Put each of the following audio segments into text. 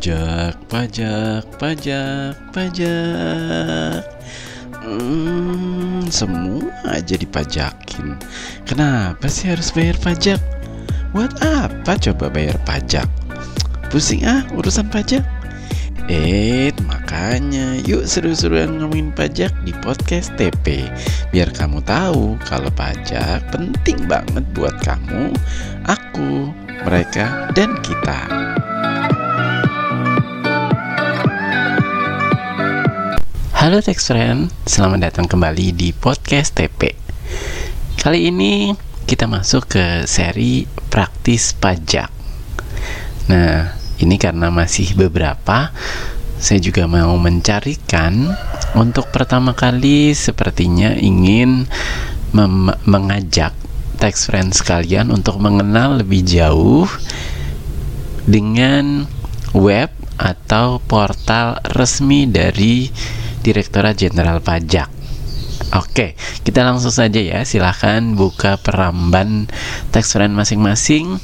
Pajak, pajak, pajak, pajak. Hmm, semua aja dipajakin. Kenapa sih harus bayar pajak? Buat apa coba bayar pajak? Pusing ah urusan pajak. Eh, makanya yuk seru-seruan ngomongin pajak di podcast TP Biar kamu tahu kalau pajak penting banget buat kamu, aku, mereka, dan kita Halo Text Friend, selamat datang kembali di podcast TP. Kali ini kita masuk ke seri praktis pajak. Nah, ini karena masih beberapa, saya juga mau mencarikan untuk pertama kali sepertinya ingin mengajak text friends kalian untuk mengenal lebih jauh dengan web atau portal resmi dari Direktorat Jenderal Pajak. Oke, kita langsung saja ya. Silahkan buka peramban friend masing-masing.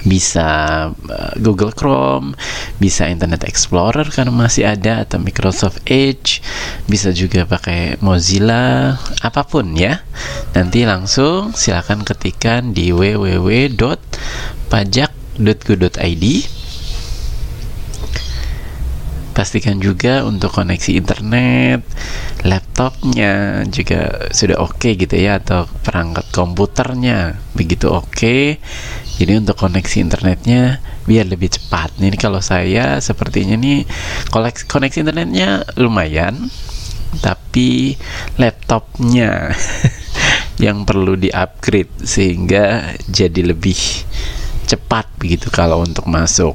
Bisa uh, Google Chrome, bisa Internet Explorer karena masih ada atau Microsoft Edge, bisa juga pakai Mozilla, apa pun ya. Nanti langsung silahkan ketikkan di www.pajak.go.id pastikan juga untuk koneksi internet laptopnya juga sudah oke okay gitu ya atau perangkat komputernya begitu oke okay. jadi untuk koneksi internetnya biar lebih cepat ini kalau saya sepertinya nih koneksi internetnya lumayan tapi laptopnya yang perlu di upgrade sehingga jadi lebih cepat begitu kalau untuk masuk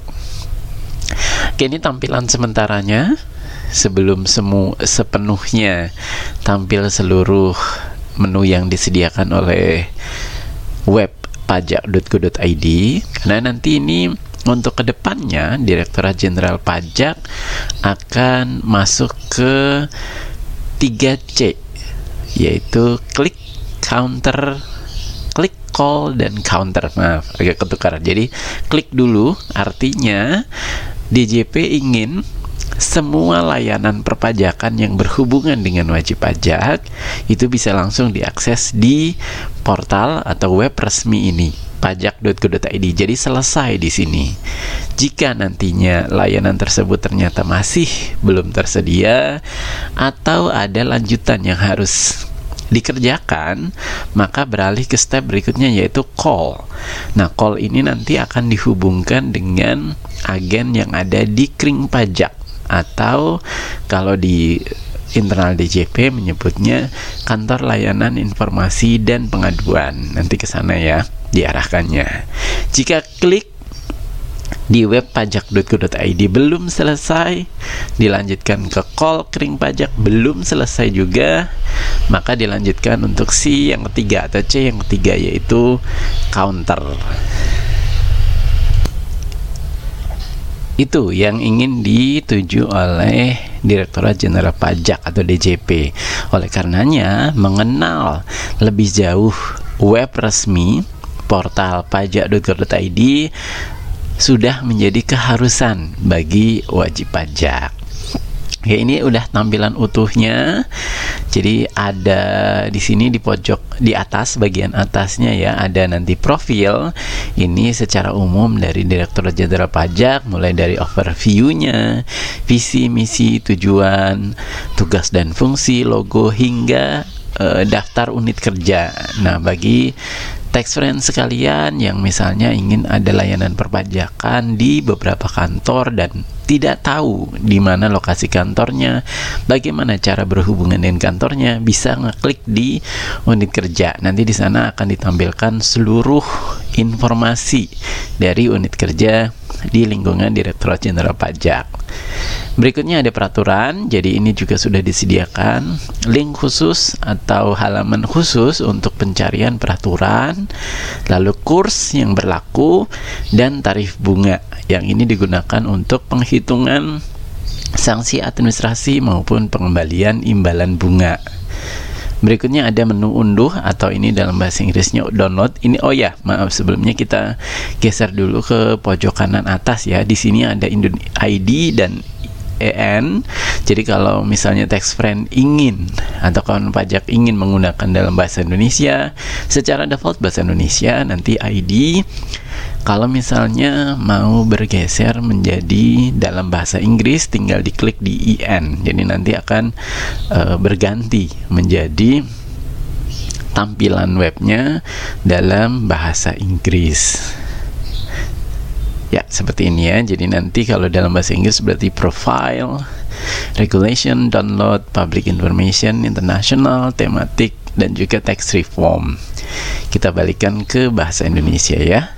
Oke, ini tampilan sementaranya. Sebelum semu sepenuhnya tampil seluruh menu yang disediakan oleh web pajak.go.id karena nanti ini untuk ke depannya Direktorat Jenderal Pajak akan masuk ke 3C yaitu klik counter klik call dan counter. Maaf agak ketukar jadi klik dulu artinya DJP ingin semua layanan perpajakan yang berhubungan dengan wajib pajak itu bisa langsung diakses di portal atau web resmi ini pajak.go.id. Jadi selesai di sini. Jika nantinya layanan tersebut ternyata masih belum tersedia atau ada lanjutan yang harus dikerjakan, maka beralih ke step berikutnya yaitu call. Nah, call ini nanti akan dihubungkan dengan agen yang ada di kring pajak atau kalau di internal DJP menyebutnya kantor layanan informasi dan pengaduan. Nanti ke sana ya diarahkannya. Jika klik di web pajak.go.id belum selesai. Dilanjutkan ke call kering pajak belum selesai juga. Maka dilanjutkan untuk C yang ketiga atau C yang ketiga yaitu counter. Itu yang ingin dituju oleh Direktorat Jenderal Pajak atau DJP oleh karenanya mengenal lebih jauh web resmi portal pajak.go.id sudah menjadi keharusan bagi wajib pajak. Oke, ini udah tampilan utuhnya. Jadi ada di sini di pojok di atas bagian atasnya ya ada nanti profil. Ini secara umum dari Direktur Jenderal Pajak mulai dari overview-nya, visi, misi, tujuan, tugas dan fungsi, logo hingga uh, daftar unit kerja. Nah, bagi tax friend sekalian yang misalnya ingin ada layanan perpajakan di beberapa kantor dan tidak tahu di mana lokasi kantornya, bagaimana cara berhubungan dengan kantornya, bisa ngeklik di unit kerja. Nanti di sana akan ditampilkan seluruh informasi dari unit kerja di lingkungan Direktorat Jenderal Pajak. Berikutnya ada peraturan, jadi ini juga sudah disediakan link khusus atau halaman khusus untuk pencarian peraturan, lalu kurs yang berlaku dan tarif bunga yang ini digunakan untuk penghitungan sanksi administrasi maupun pengembalian imbalan bunga. Berikutnya ada menu unduh atau ini dalam bahasa Inggrisnya download. Ini oh ya, maaf sebelumnya kita geser dulu ke pojok kanan atas ya. Di sini ada ID dan EN. Jadi kalau misalnya tax friend ingin atau kawan pajak ingin menggunakan dalam bahasa Indonesia, secara default bahasa Indonesia nanti ID. Kalau misalnya mau bergeser menjadi dalam bahasa Inggris, tinggal diklik di EN. Jadi nanti akan uh, berganti menjadi tampilan webnya dalam bahasa Inggris. Ya, seperti ini ya. Jadi nanti kalau dalam bahasa Inggris berarti profile, regulation, download, public information, international, tematik, dan juga tax reform. Kita balikan ke bahasa Indonesia ya.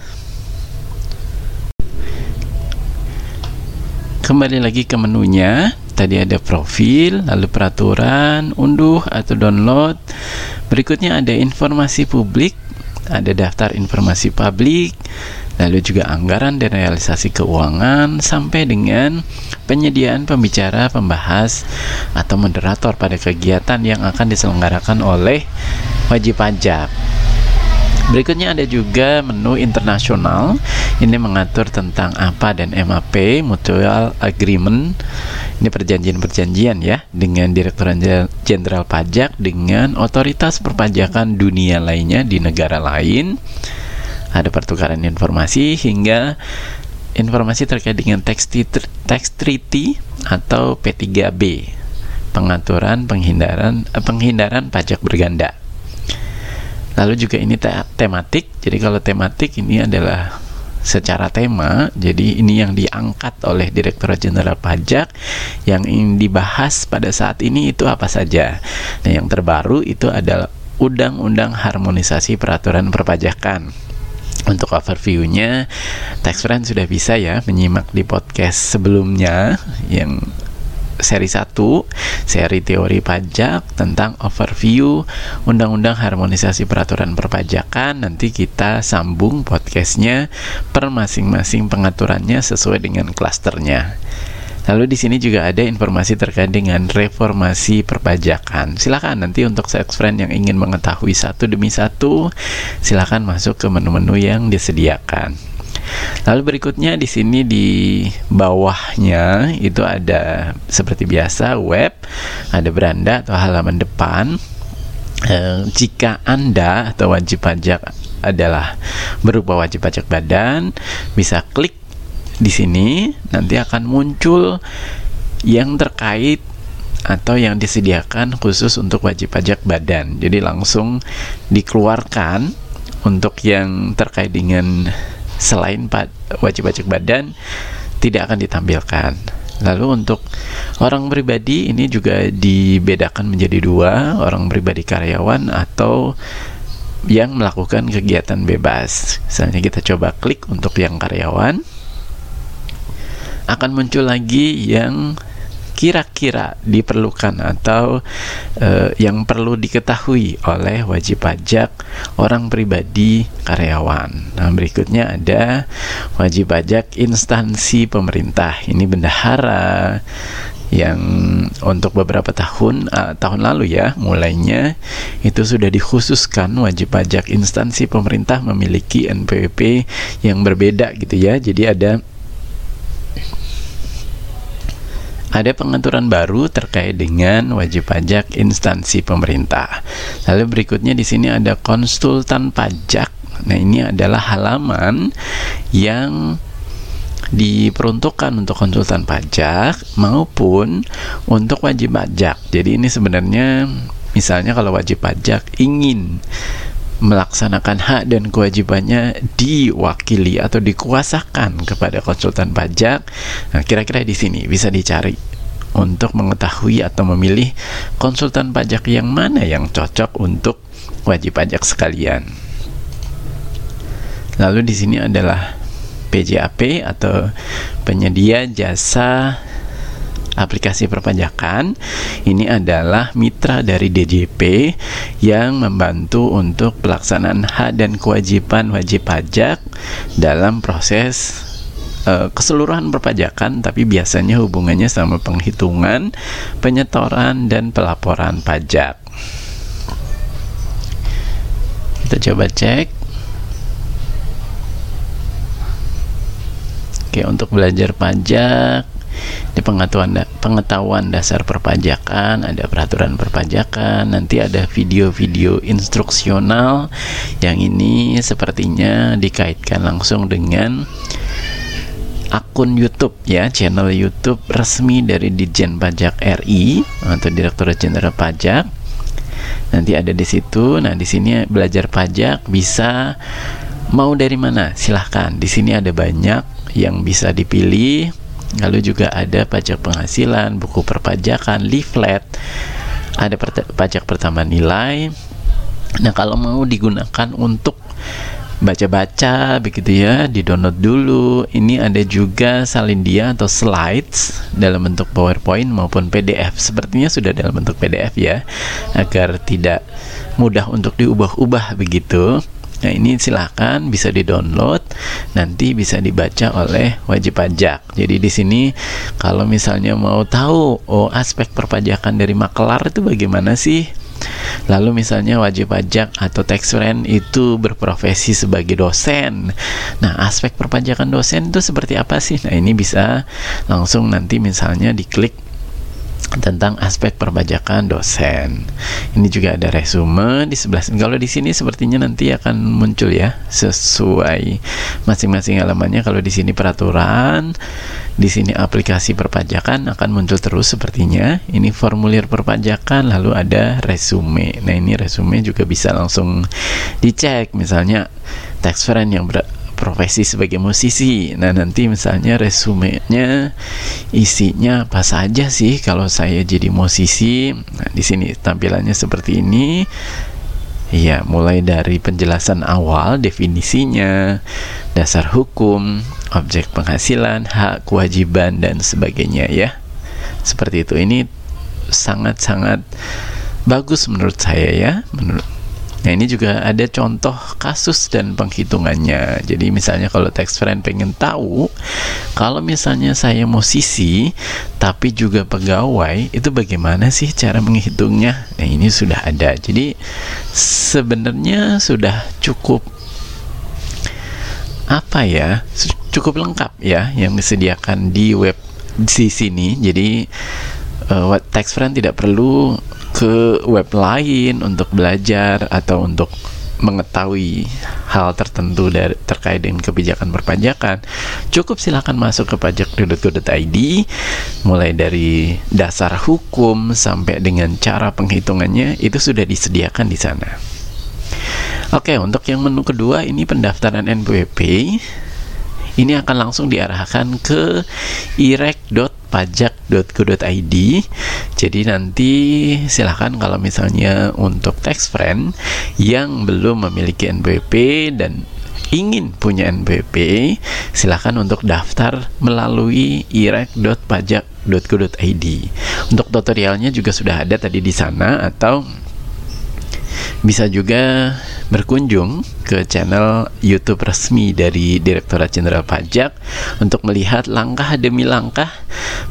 Kembali lagi ke menunya. Tadi ada profil, lalu peraturan, unduh atau download. Berikutnya ada informasi publik, ada daftar informasi publik, lalu juga anggaran dan realisasi keuangan sampai dengan penyediaan pembicara, pembahas atau moderator pada kegiatan yang akan diselenggarakan oleh wajib pajak. Berikutnya ada juga menu internasional. Ini mengatur tentang APA dan MAP, Mutual Agreement. Ini perjanjian-perjanjian ya dengan Direktorat Jenderal Pajak dengan otoritas perpajakan dunia lainnya di negara lain ada pertukaran informasi hingga informasi terkait dengan tax, tax treaty atau P3B pengaturan penghindaran eh, penghindaran pajak berganda lalu juga ini te tematik. Jadi kalau tematik ini adalah secara tema jadi ini yang diangkat oleh Direktorat Jenderal Pajak yang ingin dibahas pada saat ini itu apa saja. Nah yang terbaru itu adalah Undang-Undang Harmonisasi Peraturan Perpajakan. Untuk overviewnya Tax Friend sudah bisa ya menyimak di podcast sebelumnya yang seri 1 seri teori pajak tentang overview undang-undang harmonisasi peraturan perpajakan nanti kita sambung podcastnya per masing-masing pengaturannya sesuai dengan klasternya Lalu di sini juga ada informasi terkait dengan reformasi perpajakan. Silakan nanti untuk sex friend yang ingin mengetahui satu demi satu, silakan masuk ke menu-menu yang disediakan. Lalu berikutnya di sini di bawahnya itu ada seperti biasa web, ada beranda atau halaman depan. Eh, jika Anda atau wajib pajak adalah berupa wajib pajak badan, bisa klik di sini nanti akan muncul yang terkait atau yang disediakan khusus untuk wajib pajak badan. Jadi langsung dikeluarkan untuk yang terkait dengan selain wajib pajak badan tidak akan ditampilkan. Lalu untuk orang pribadi ini juga dibedakan menjadi dua, orang pribadi karyawan atau yang melakukan kegiatan bebas. Misalnya kita coba klik untuk yang karyawan akan muncul lagi yang kira-kira diperlukan atau uh, yang perlu diketahui oleh wajib pajak orang pribadi karyawan. Nah, berikutnya ada wajib pajak instansi pemerintah. Ini bendahara yang untuk beberapa tahun uh, tahun lalu ya mulainya itu sudah dikhususkan wajib pajak instansi pemerintah memiliki NPWP yang berbeda gitu ya. Jadi ada ada pengaturan baru terkait dengan wajib pajak instansi pemerintah. Lalu berikutnya di sini ada konsultan pajak. Nah, ini adalah halaman yang diperuntukkan untuk konsultan pajak maupun untuk wajib pajak. Jadi ini sebenarnya misalnya kalau wajib pajak ingin melaksanakan hak dan kewajibannya diwakili atau dikuasakan kepada konsultan pajak. Nah, kira-kira di sini bisa dicari untuk mengetahui atau memilih konsultan pajak yang mana yang cocok untuk wajib pajak sekalian. Lalu di sini adalah PJAP atau penyedia jasa aplikasi perpajakan ini adalah mitra dari DJP yang membantu untuk pelaksanaan hak dan kewajiban wajib pajak dalam proses uh, keseluruhan perpajakan tapi biasanya hubungannya sama penghitungan, penyetoran dan pelaporan pajak. kita coba cek oke untuk belajar pajak di pengetahuan pengetahuan dasar perpajakan ada peraturan perpajakan nanti ada video-video instruksional yang ini sepertinya dikaitkan langsung dengan akun YouTube ya, channel YouTube resmi dari Ditjen Pajak RI atau Direktorat Jenderal Pajak. Nanti ada di situ. Nah, di sini belajar pajak bisa mau dari mana? Silahkan. Di sini ada banyak yang bisa dipilih lalu juga ada pajak penghasilan buku perpajakan leaflet. Ada pajak pertama nilai. Nah kalau mau digunakan untuk baca-baca begitu ya di download dulu. Ini ada juga salindia atau slides dalam bentuk powerpoint maupun pdf sepertinya sudah dalam bentuk pdf ya agar tidak mudah untuk diubah-ubah begitu Nah ini silahkan bisa di-download, nanti bisa dibaca oleh wajib pajak. Jadi di sini kalau misalnya mau tahu oh aspek perpajakan dari makelar itu bagaimana sih? Lalu misalnya wajib pajak atau tax friend itu berprofesi sebagai dosen. Nah, aspek perpajakan dosen itu seperti apa sih? Nah, ini bisa langsung nanti misalnya diklik tentang aspek perpajakan dosen. Ini juga ada resume di sebelah. Kalau di sini sepertinya nanti akan muncul ya sesuai masing-masing halamannya. Kalau di sini peraturan, di sini aplikasi perpajakan akan muncul terus sepertinya. Ini formulir perpajakan lalu ada resume. Nah, ini resume juga bisa langsung dicek misalnya tax friend yang ber profesi sebagai musisi. Nah, nanti misalnya resumenya isinya apa saja sih kalau saya jadi musisi? Nah, di sini tampilannya seperti ini. Ya, mulai dari penjelasan awal, definisinya, dasar hukum, objek penghasilan, hak, kewajiban dan sebagainya ya. Seperti itu. Ini sangat-sangat bagus menurut saya ya. Menurut Nah ini juga ada contoh kasus dan penghitungannya. Jadi misalnya kalau tax friend pengen tahu kalau misalnya saya musisi tapi juga pegawai itu bagaimana sih cara menghitungnya? Nah ini sudah ada. Jadi sebenarnya sudah cukup apa ya? Cukup lengkap ya yang disediakan di web di sini. Jadi uh, tax friend tidak perlu ke web lain untuk belajar atau untuk mengetahui hal tertentu dari terkait dengan kebijakan perpajakan, cukup silakan masuk ke pajak.go.id mulai dari dasar hukum sampai dengan cara penghitungannya itu sudah disediakan di sana. Oke, untuk yang menu kedua ini pendaftaran NPWP ini akan langsung diarahkan ke irek.pajak.go.id jadi nanti silahkan kalau misalnya untuk tax friend yang belum memiliki NPWP dan ingin punya NPWP, silahkan untuk daftar melalui irek.pajak.go.id. Untuk tutorialnya juga sudah ada tadi di sana atau bisa juga berkunjung ke channel YouTube resmi dari Direktorat Jenderal Pajak untuk melihat langkah demi langkah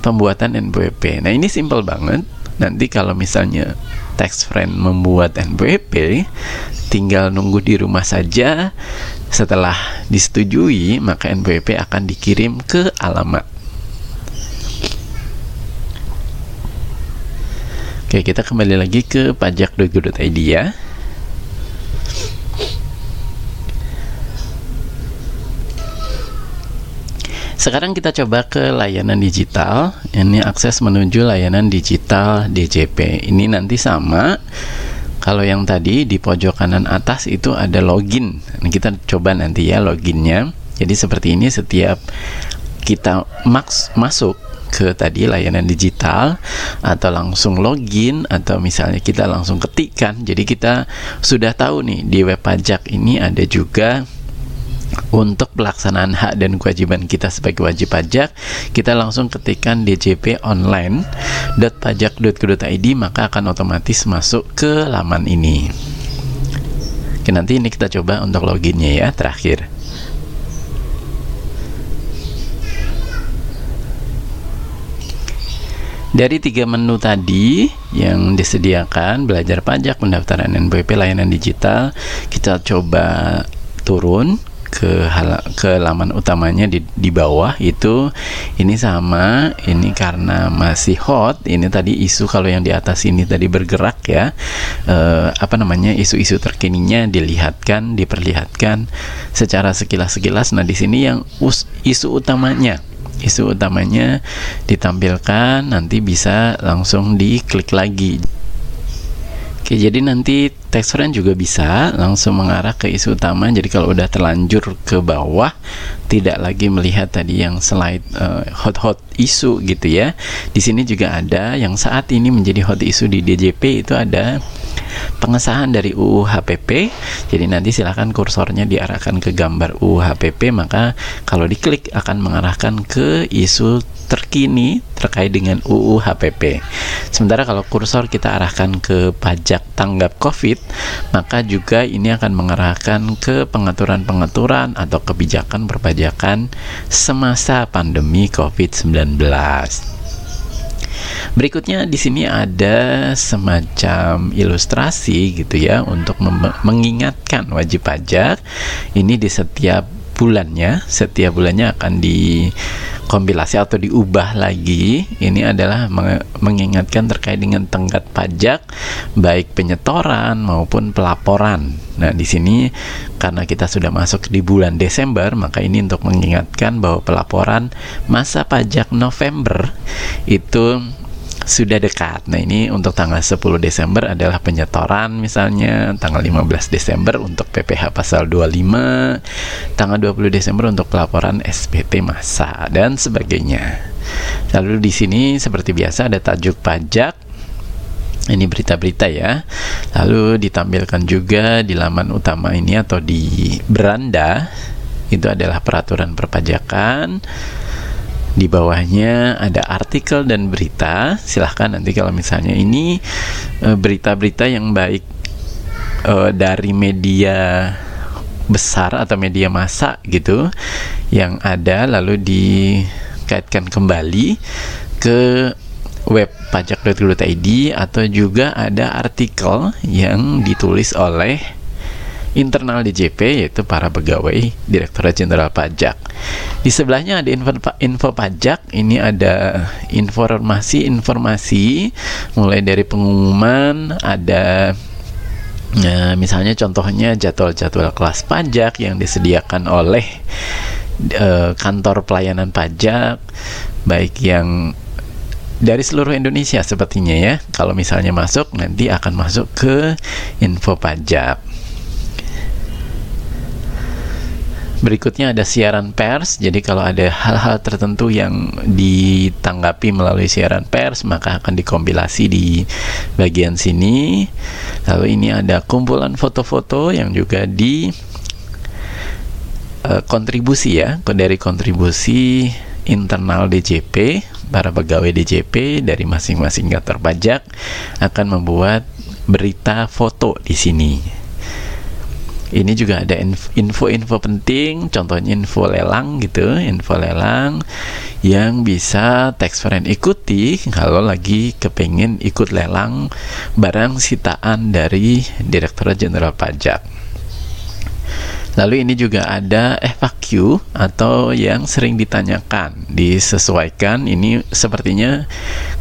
pembuatan NPWP. Nah, ini simple banget. Nanti kalau misalnya tax friend membuat NPWP, tinggal nunggu di rumah saja. Setelah disetujui, maka NPWP akan dikirim ke alamat. Oke, kita kembali lagi ke pajak.go.id ya. Sekarang kita coba ke layanan digital. Ini akses menuju layanan digital DJP. Ini nanti sama. Kalau yang tadi di pojok kanan atas itu ada login. Kita coba nanti ya loginnya. Jadi seperti ini setiap kita maks masuk ke tadi layanan digital atau langsung login atau misalnya kita langsung ketikkan. Jadi kita sudah tahu nih di web pajak ini ada juga untuk pelaksanaan hak dan kewajiban kita sebagai wajib pajak kita langsung ketikkan djp online.pajak.go.id maka akan otomatis masuk ke laman ini Oke nanti ini kita coba untuk loginnya ya terakhir Dari tiga menu tadi yang disediakan belajar pajak, pendaftaran NPWP, layanan digital, kita coba turun ke hal ke laman utamanya di di bawah itu. Ini sama ini karena masih hot ini tadi isu kalau yang di atas ini tadi bergerak ya. Eh, apa namanya isu-isu terkininya dilihatkan diperlihatkan secara sekilas-sekilas. Nah di sini yang us, isu utamanya isu utamanya ditampilkan nanti bisa langsung diklik lagi Oke, jadi nanti friend juga bisa langsung mengarah ke isu utama. Jadi kalau udah terlanjur ke bawah, tidak lagi melihat tadi yang slide uh, hot-hot isu gitu ya. Di sini juga ada yang saat ini menjadi hot isu di DJP itu ada pengesahan dari UU HPP. Jadi nanti silahkan kursornya diarahkan ke gambar UU HPP, maka kalau diklik akan mengarahkan ke isu terkini terkait dengan UU HPP. Sementara kalau kursor kita arahkan ke pajak tanggap COVID, maka juga ini akan mengarahkan ke pengaturan-pengaturan atau kebijakan perpajakan semasa pandemi COVID-19. Berikutnya di sini ada semacam ilustrasi gitu ya untuk mengingatkan wajib pajak. Ini di setiap bulannya, setiap bulannya akan di kompilasi atau diubah lagi ini adalah mengingatkan terkait dengan tenggat pajak baik penyetoran maupun pelaporan. Nah, di sini karena kita sudah masuk di bulan Desember, maka ini untuk mengingatkan bahwa pelaporan masa pajak November itu sudah dekat. Nah, ini untuk tanggal 10 Desember adalah penyetoran misalnya, tanggal 15 Desember untuk PPh pasal 25, tanggal 20 Desember untuk pelaporan SPT masa dan sebagainya. Lalu di sini seperti biasa ada tajuk pajak ini berita-berita ya. Lalu ditampilkan juga di laman utama ini atau di beranda itu adalah peraturan perpajakan di bawahnya ada artikel dan berita. Silahkan nanti kalau misalnya ini eh, berita-berita yang baik uh, dari media besar atau media massa gitu yang ada lalu dikaitkan kembali ke web pajak.go.id atau juga ada artikel yang ditulis oleh internal DJP yaitu para pegawai Direktorat Jenderal Pajak. Di sebelahnya ada info, info pajak, ini ada informasi-informasi mulai dari pengumuman, ada Nah, misalnya contohnya jadwal-jadwal kelas pajak yang disediakan oleh uh, kantor pelayanan pajak, baik yang dari seluruh Indonesia sepertinya ya. Kalau misalnya masuk, nanti akan masuk ke info pajak. Berikutnya ada siaran pers. Jadi kalau ada hal-hal tertentu yang ditanggapi melalui siaran pers, maka akan dikompilasi di bagian sini. Lalu ini ada kumpulan foto-foto yang juga di uh, kontribusi ya, dari kontribusi internal DJP, para pegawai DJP dari masing-masing kantor pajak akan membuat berita foto di sini ini juga ada info-info penting contohnya info lelang gitu info lelang yang bisa tax friend ikuti kalau lagi kepengen ikut lelang barang sitaan dari Direktorat Jenderal Pajak Lalu ini juga ada FAQ atau yang sering ditanyakan, disesuaikan. Ini sepertinya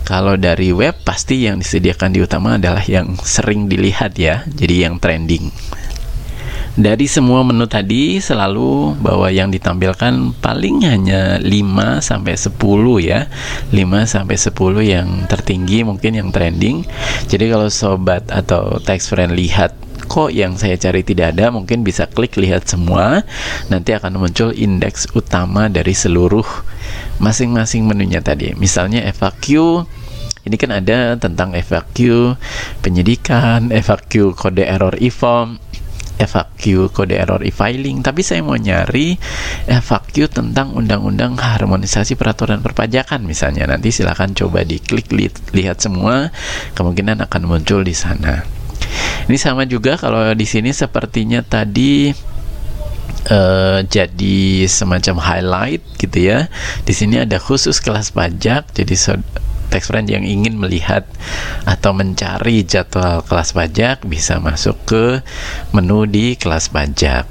kalau dari web pasti yang disediakan di utama adalah yang sering dilihat ya, jadi yang trending dari semua menu tadi selalu bahwa yang ditampilkan paling hanya 5 sampai 10 ya. 5 sampai 10 yang tertinggi mungkin yang trending. Jadi kalau sobat atau tax friend lihat kok yang saya cari tidak ada mungkin bisa klik lihat semua nanti akan muncul indeks utama dari seluruh masing-masing menunya tadi misalnya FAQ ini kan ada tentang FAQ penyidikan, FAQ kode error e-form, FAQ kode error e-filing, tapi saya mau nyari FAQ tentang undang-undang harmonisasi peraturan perpajakan misalnya. Nanti silahkan coba diklik li lihat semua, kemungkinan akan muncul di sana. Ini sama juga kalau di sini sepertinya tadi uh, jadi semacam highlight gitu ya. Di sini ada khusus kelas pajak, jadi tax friend yang ingin melihat atau mencari jadwal kelas pajak bisa masuk ke menu di kelas pajak.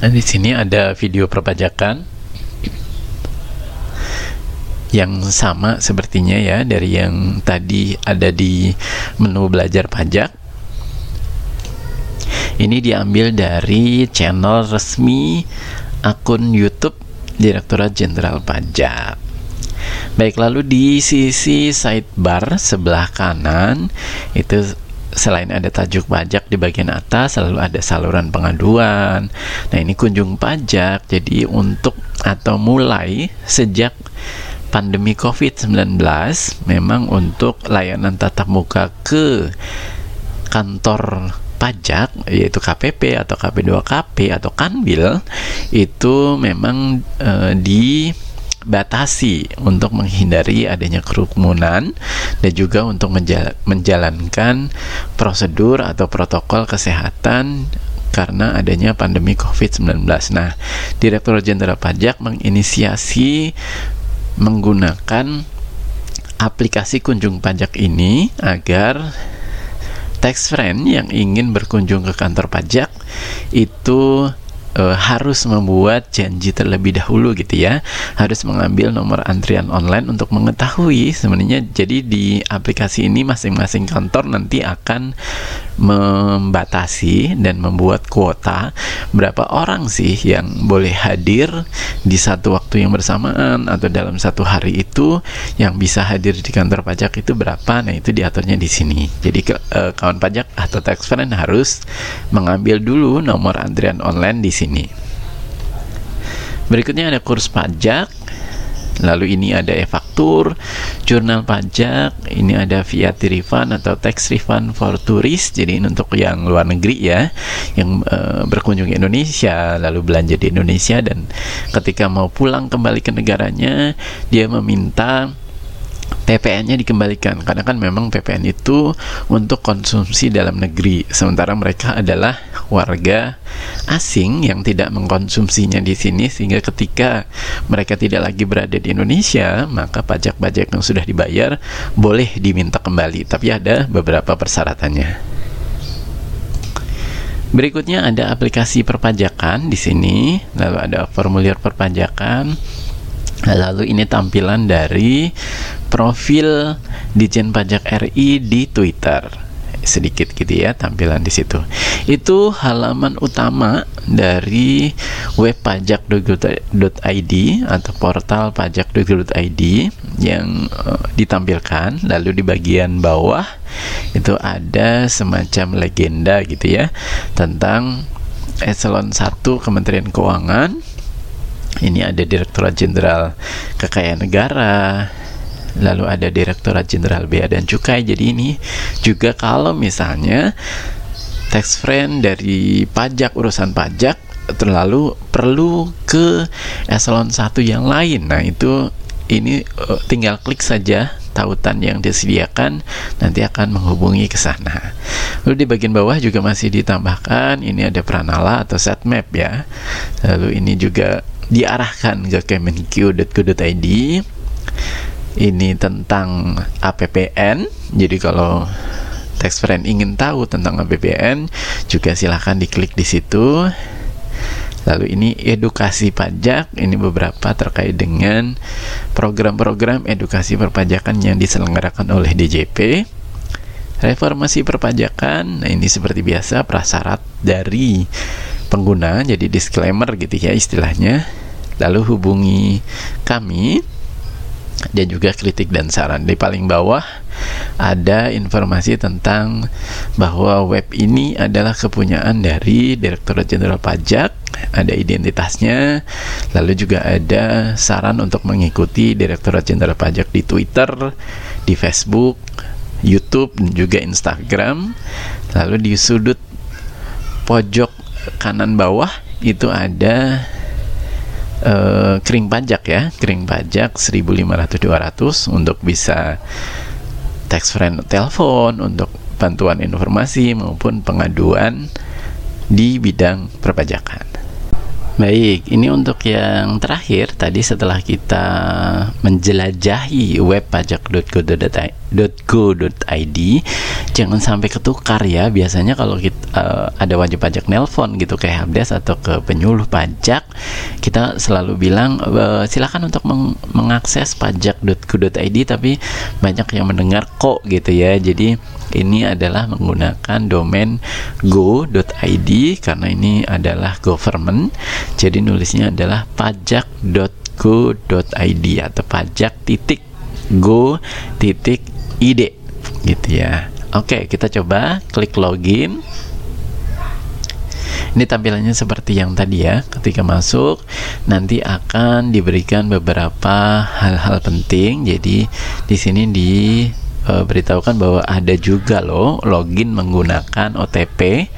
Nah, di sini ada video perpajakan yang sama sepertinya ya dari yang tadi ada di menu belajar pajak. Ini diambil dari channel resmi akun YouTube Direktorat Jenderal Pajak. Baik, lalu di sisi sidebar sebelah kanan itu selain ada tajuk pajak di bagian atas selalu ada saluran pengaduan. Nah, ini kunjung pajak. Jadi untuk atau mulai sejak pandemi Covid-19 memang untuk layanan tatap muka ke kantor pajak yaitu KPP atau KP2KP atau Kanwil itu memang e, dibatasi untuk menghindari adanya kerumunan dan juga untuk menjal menjalankan prosedur atau protokol kesehatan karena adanya pandemi COVID-19. Nah, Direktur Jenderal Pajak menginisiasi menggunakan aplikasi kunjung pajak ini agar tax friend yang ingin berkunjung ke kantor pajak itu e, harus membuat janji terlebih dahulu gitu ya. Harus mengambil nomor antrian online untuk mengetahui sebenarnya. Jadi di aplikasi ini masing-masing kantor nanti akan membatasi dan membuat kuota berapa orang sih yang boleh hadir di satu waktu yang bersamaan atau dalam satu hari itu. Yang bisa hadir di kantor pajak itu berapa? Nah itu diaturnya di sini. Jadi ke, eh, kawan pajak atau tax friend harus mengambil dulu nomor antrian online di sini berikutnya ada kurs pajak lalu ini ada e-faktur, jurnal pajak, ini ada VAT refund atau tax refund for tourist, jadi ini untuk yang luar negeri ya, yang uh, berkunjung ke Indonesia, lalu belanja di Indonesia dan ketika mau pulang kembali ke negaranya, dia meminta PPN-nya dikembalikan. Karena kan memang PPN itu untuk konsumsi dalam negeri. Sementara mereka adalah warga asing yang tidak mengkonsumsinya di sini sehingga ketika mereka tidak lagi berada di Indonesia maka pajak-pajak yang sudah dibayar boleh diminta kembali. Tapi ada beberapa persyaratannya. Berikutnya ada aplikasi perpajakan di sini, lalu ada formulir perpajakan, Lalu ini tampilan dari profil Dijen Pajak RI di Twitter. Sedikit gitu ya tampilan di situ. Itu halaman utama dari web pajak.id atau portal pajak.id yang uh, ditampilkan. Lalu di bagian bawah itu ada semacam legenda gitu ya tentang eselon 1 Kementerian Keuangan ini ada Direktorat Jenderal Kekayaan Negara lalu ada Direktorat Jenderal Bea dan Cukai jadi ini juga kalau misalnya tax friend dari pajak urusan pajak terlalu perlu ke eselon satu yang lain nah itu ini uh, tinggal klik saja tautan yang disediakan nanti akan menghubungi ke sana. Lalu di bagian bawah juga masih ditambahkan ini ada pranala atau set map ya. Lalu ini juga diarahkan ke kemenq.go.id ini tentang APPN jadi kalau tax friend ingin tahu tentang APPN juga silahkan diklik di situ. Lalu ini edukasi pajak. Ini beberapa terkait dengan program-program edukasi perpajakan yang diselenggarakan oleh DJP reformasi perpajakan. Nah ini seperti biasa prasyarat dari pengguna jadi disclaimer gitu ya istilahnya. Lalu hubungi kami. Dan juga kritik dan saran. Di paling bawah ada informasi tentang bahwa web ini adalah kepunyaan dari Direktorat Jenderal Pajak ada identitasnya lalu juga ada saran untuk mengikuti Direktorat Jenderal Pajak di Twitter di Facebook YouTube dan juga Instagram. Lalu di sudut pojok kanan bawah itu ada uh, kering pajak ya. Kering pajak 1500-200 untuk bisa tax friend telepon untuk bantuan informasi maupun pengaduan di bidang perpajakan Baik, ini untuk yang terakhir tadi setelah kita menjelajahi web pajak.go.id, jangan sampai ketukar ya. Biasanya kalau kita uh, ada wajib pajak nelpon gitu ke helpdesk atau ke penyuluh pajak, kita selalu bilang uh, silakan untuk meng mengakses pajak.go.id tapi banyak yang mendengar kok gitu ya. Jadi ini adalah menggunakan domain go.id karena ini adalah government jadi nulisnya adalah pajak.go.id atau pajak titik go titik id gitu ya oke kita coba klik login ini tampilannya seperti yang tadi ya. Ketika masuk, nanti akan diberikan beberapa hal-hal penting. Jadi di sini di uh, beritahukan bahwa ada juga loh login menggunakan OTP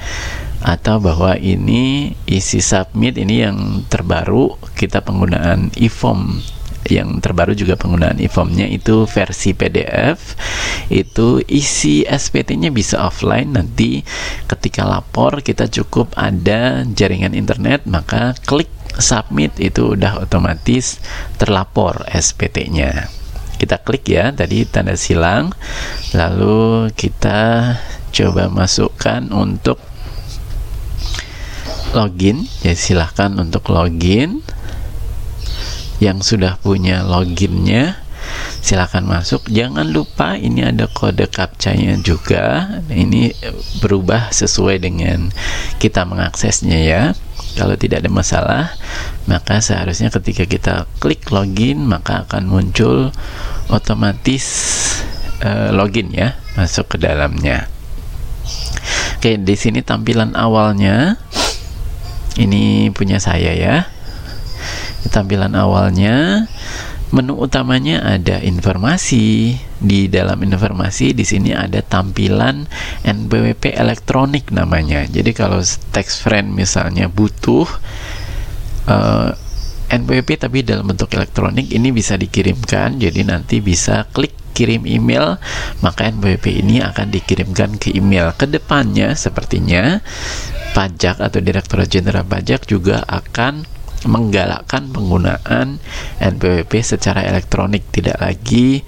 atau bahwa ini isi submit ini yang terbaru kita penggunaan e-form. Yang terbaru juga penggunaan e-formnya itu versi PDF itu isi SPT-nya bisa offline. Nanti ketika lapor kita cukup ada jaringan internet maka klik submit itu udah otomatis terlapor SPT-nya kita klik ya tadi tanda silang. Lalu kita coba masukkan untuk login. Ya silahkan untuk login. Yang sudah punya loginnya silahkan masuk. Jangan lupa ini ada kode captcha-nya juga. Ini berubah sesuai dengan kita mengaksesnya ya kalau tidak ada masalah maka seharusnya ketika kita klik login maka akan muncul otomatis uh, login ya masuk ke dalamnya. Oke di sini tampilan awalnya. Ini punya saya ya. Tampilan awalnya menu utamanya ada informasi. Di dalam informasi di sini ada tampilan NPWP elektronik namanya. Jadi kalau text friend misalnya butuh uh, eh, NPWP tapi dalam bentuk elektronik ini bisa dikirimkan. Jadi nanti bisa klik kirim email maka NPWP ini akan dikirimkan ke email. Ke depannya sepertinya pajak atau Direktorat Jenderal Pajak juga akan menggalakkan penggunaan NPWP secara elektronik tidak lagi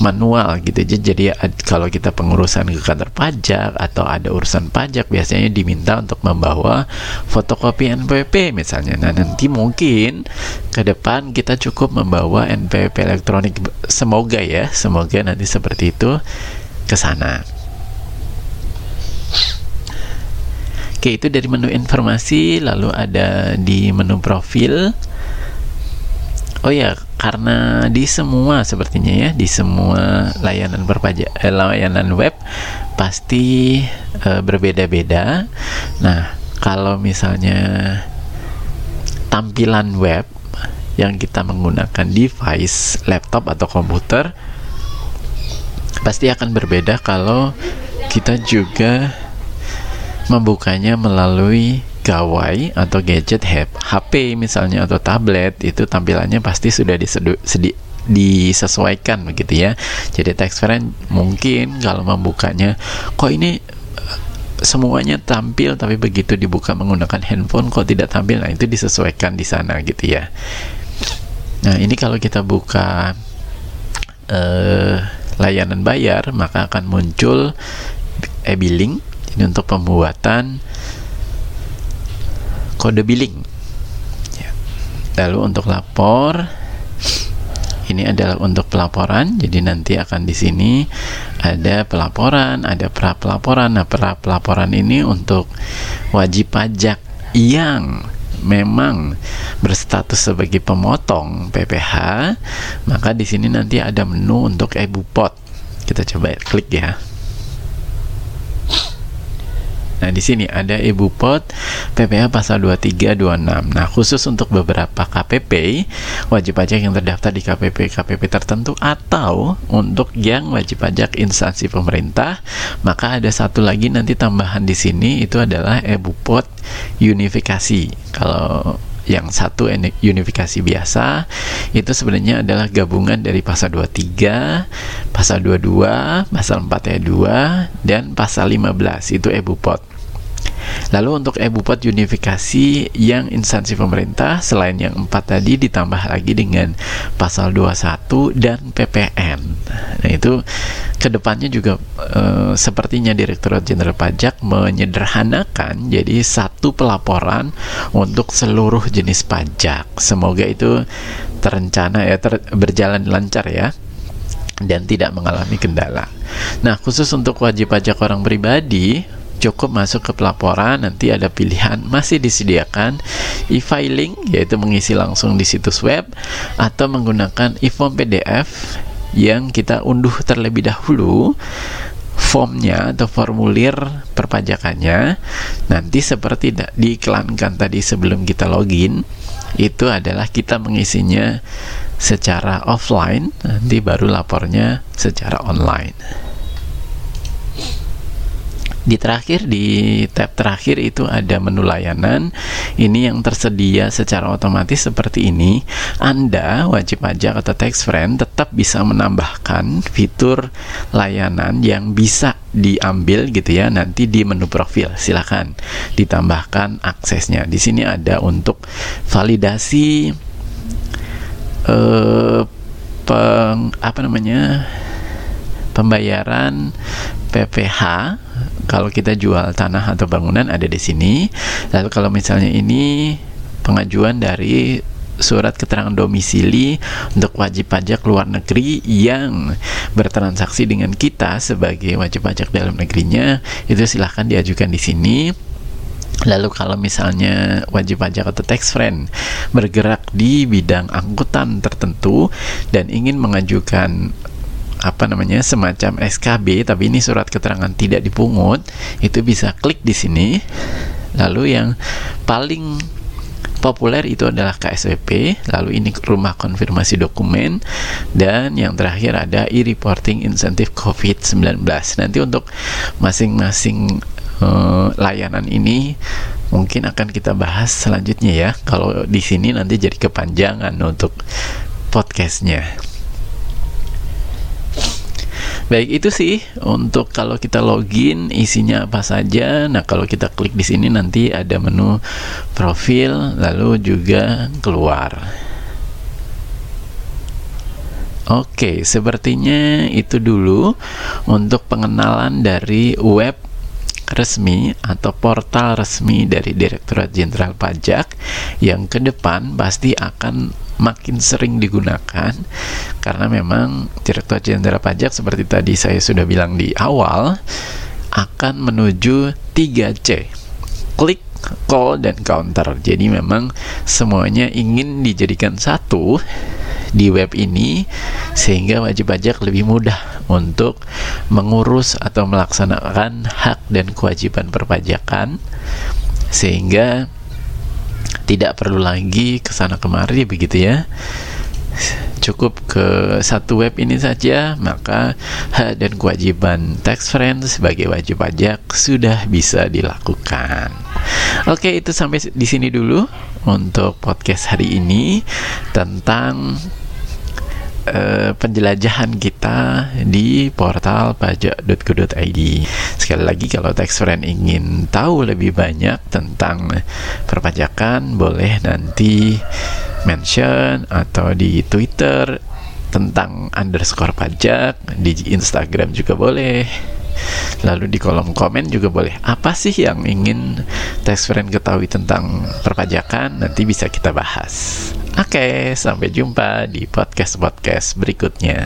manual gitu. Aja jadi kalau kita pengurusan ke kantor pajak atau ada urusan pajak biasanya diminta untuk membawa fotokopi NPWP misalnya. Nah nanti mungkin ke depan kita cukup membawa NPWP elektronik. Semoga ya semoga nanti seperti itu ke sana Oke, itu dari menu informasi, lalu ada di menu profil. Oh ya, karena di semua sepertinya ya, di semua layanan berpajak eh, layanan web pasti eh, berbeda-beda. Nah, kalau misalnya tampilan web yang kita menggunakan device laptop atau komputer pasti akan berbeda kalau kita juga membukanya melalui gawai atau gadget HP misalnya atau tablet itu tampilannya pasti sudah disedu, sedi, disesuaikan begitu ya. Jadi text friend mungkin kalau membukanya kok ini eh, semuanya tampil tapi begitu dibuka menggunakan handphone kok tidak tampil. Nah, itu disesuaikan di sana gitu ya. Nah, ini kalau kita buka uh, layanan bayar maka akan muncul e-billing ini untuk pembuatan kode billing. Ya. lalu untuk lapor ini adalah untuk pelaporan. Jadi nanti akan di sini ada pelaporan ada pra pelaporan nah pra pelaporan ini untuk wajib pajak yang memang berstatus sebagai pemotong PPh maka di sini nanti ada menu untuk e-bupot. Kita coba klik ya Nah, di sini ada Ibu Pot PPh pasal 2326. Nah, khusus untuk beberapa KPP, wajib pajak yang terdaftar di KPP KPP tertentu atau untuk yang wajib pajak instansi pemerintah, maka ada satu lagi nanti tambahan di sini itu adalah Ibu Pot unifikasi. Kalau yang satu unifikasi biasa itu sebenarnya adalah gabungan dari pasal 23, pasal 22, pasal 4 ayat 2 dan pasal 15 itu ebupot. Lalu untuk e-bupot unifikasi yang instansi pemerintah selain yang empat tadi ditambah lagi dengan pasal 21 dan PPN. Nah itu ke depannya juga e, sepertinya Direktorat Jenderal Pajak menyederhanakan jadi satu pelaporan untuk seluruh jenis pajak. Semoga itu terencana ya ter, berjalan lancar ya dan tidak mengalami kendala. Nah, khusus untuk wajib pajak orang pribadi, cukup masuk ke pelaporan, nanti ada pilihan masih disediakan e-filing, yaitu mengisi langsung di situs web, atau menggunakan e-form PDF yang kita unduh terlebih dahulu formnya atau formulir perpajakannya. Nanti seperti diiklankan tadi sebelum kita login itu adalah kita mengisinya secara offline nanti baru lapornya secara online di terakhir di tab terakhir itu ada menu layanan. Ini yang tersedia secara otomatis seperti ini. Anda wajib pajak atau tax friend tetap bisa menambahkan fitur layanan yang bisa diambil gitu ya nanti di menu profil. Silahkan ditambahkan aksesnya. Di sini ada untuk validasi eh, peng, apa namanya pembayaran PPH kalau kita jual tanah atau bangunan ada di sini. Lalu kalau misalnya ini pengajuan dari surat keterangan domisili untuk wajib pajak luar negeri yang bertransaksi dengan kita sebagai wajib pajak dalam negerinya itu silahkan diajukan di sini. Lalu kalau misalnya wajib pajak atau tax friend bergerak di bidang angkutan tertentu dan ingin mengajukan apa namanya semacam SKB tapi ini surat keterangan tidak dipungut itu bisa klik di sini. Lalu yang paling populer itu adalah KSWP lalu ini rumah konfirmasi dokumen dan yang terakhir ada e-reporting insentif COVID-19 nanti untuk masing-masing uh, layanan ini mungkin akan kita bahas selanjutnya ya. Kalau di sini nanti jadi kepanjangan untuk podcastnya Baik itu sih untuk kalau kita login isinya apa saja. Nah kalau kita klik di sini nanti ada menu profil lalu juga keluar. Oke, sepertinya itu dulu untuk pengenalan dari web resmi atau portal resmi dari Direktorat Jenderal Pajak yang ke depan pasti akan makin sering digunakan karena memang Direktorat Jenderal Pajak seperti tadi saya sudah bilang di awal akan menuju 3C. Klik, call dan counter. Jadi memang semuanya ingin dijadikan satu di web ini sehingga wajib pajak lebih mudah untuk mengurus atau melaksanakan hak dan kewajiban perpajakan sehingga tidak perlu lagi ke sana kemari begitu ya. Cukup ke satu web ini saja maka hak dan kewajiban tax friends sebagai wajib pajak sudah bisa dilakukan. Oke itu sampai di sini dulu untuk podcast hari ini tentang uh, penjelajahan kita di portal pajak.go.id. Sekali lagi kalau tax friend ingin tahu lebih banyak tentang perpajakan, boleh nanti mention atau di Twitter tentang underscore pajak, di Instagram juga boleh. Lalu di kolom komen juga boleh. Apa sih yang ingin tax friend ketahui tentang perpajakan? Nanti bisa kita bahas. Oke, sampai jumpa di podcast-podcast berikutnya.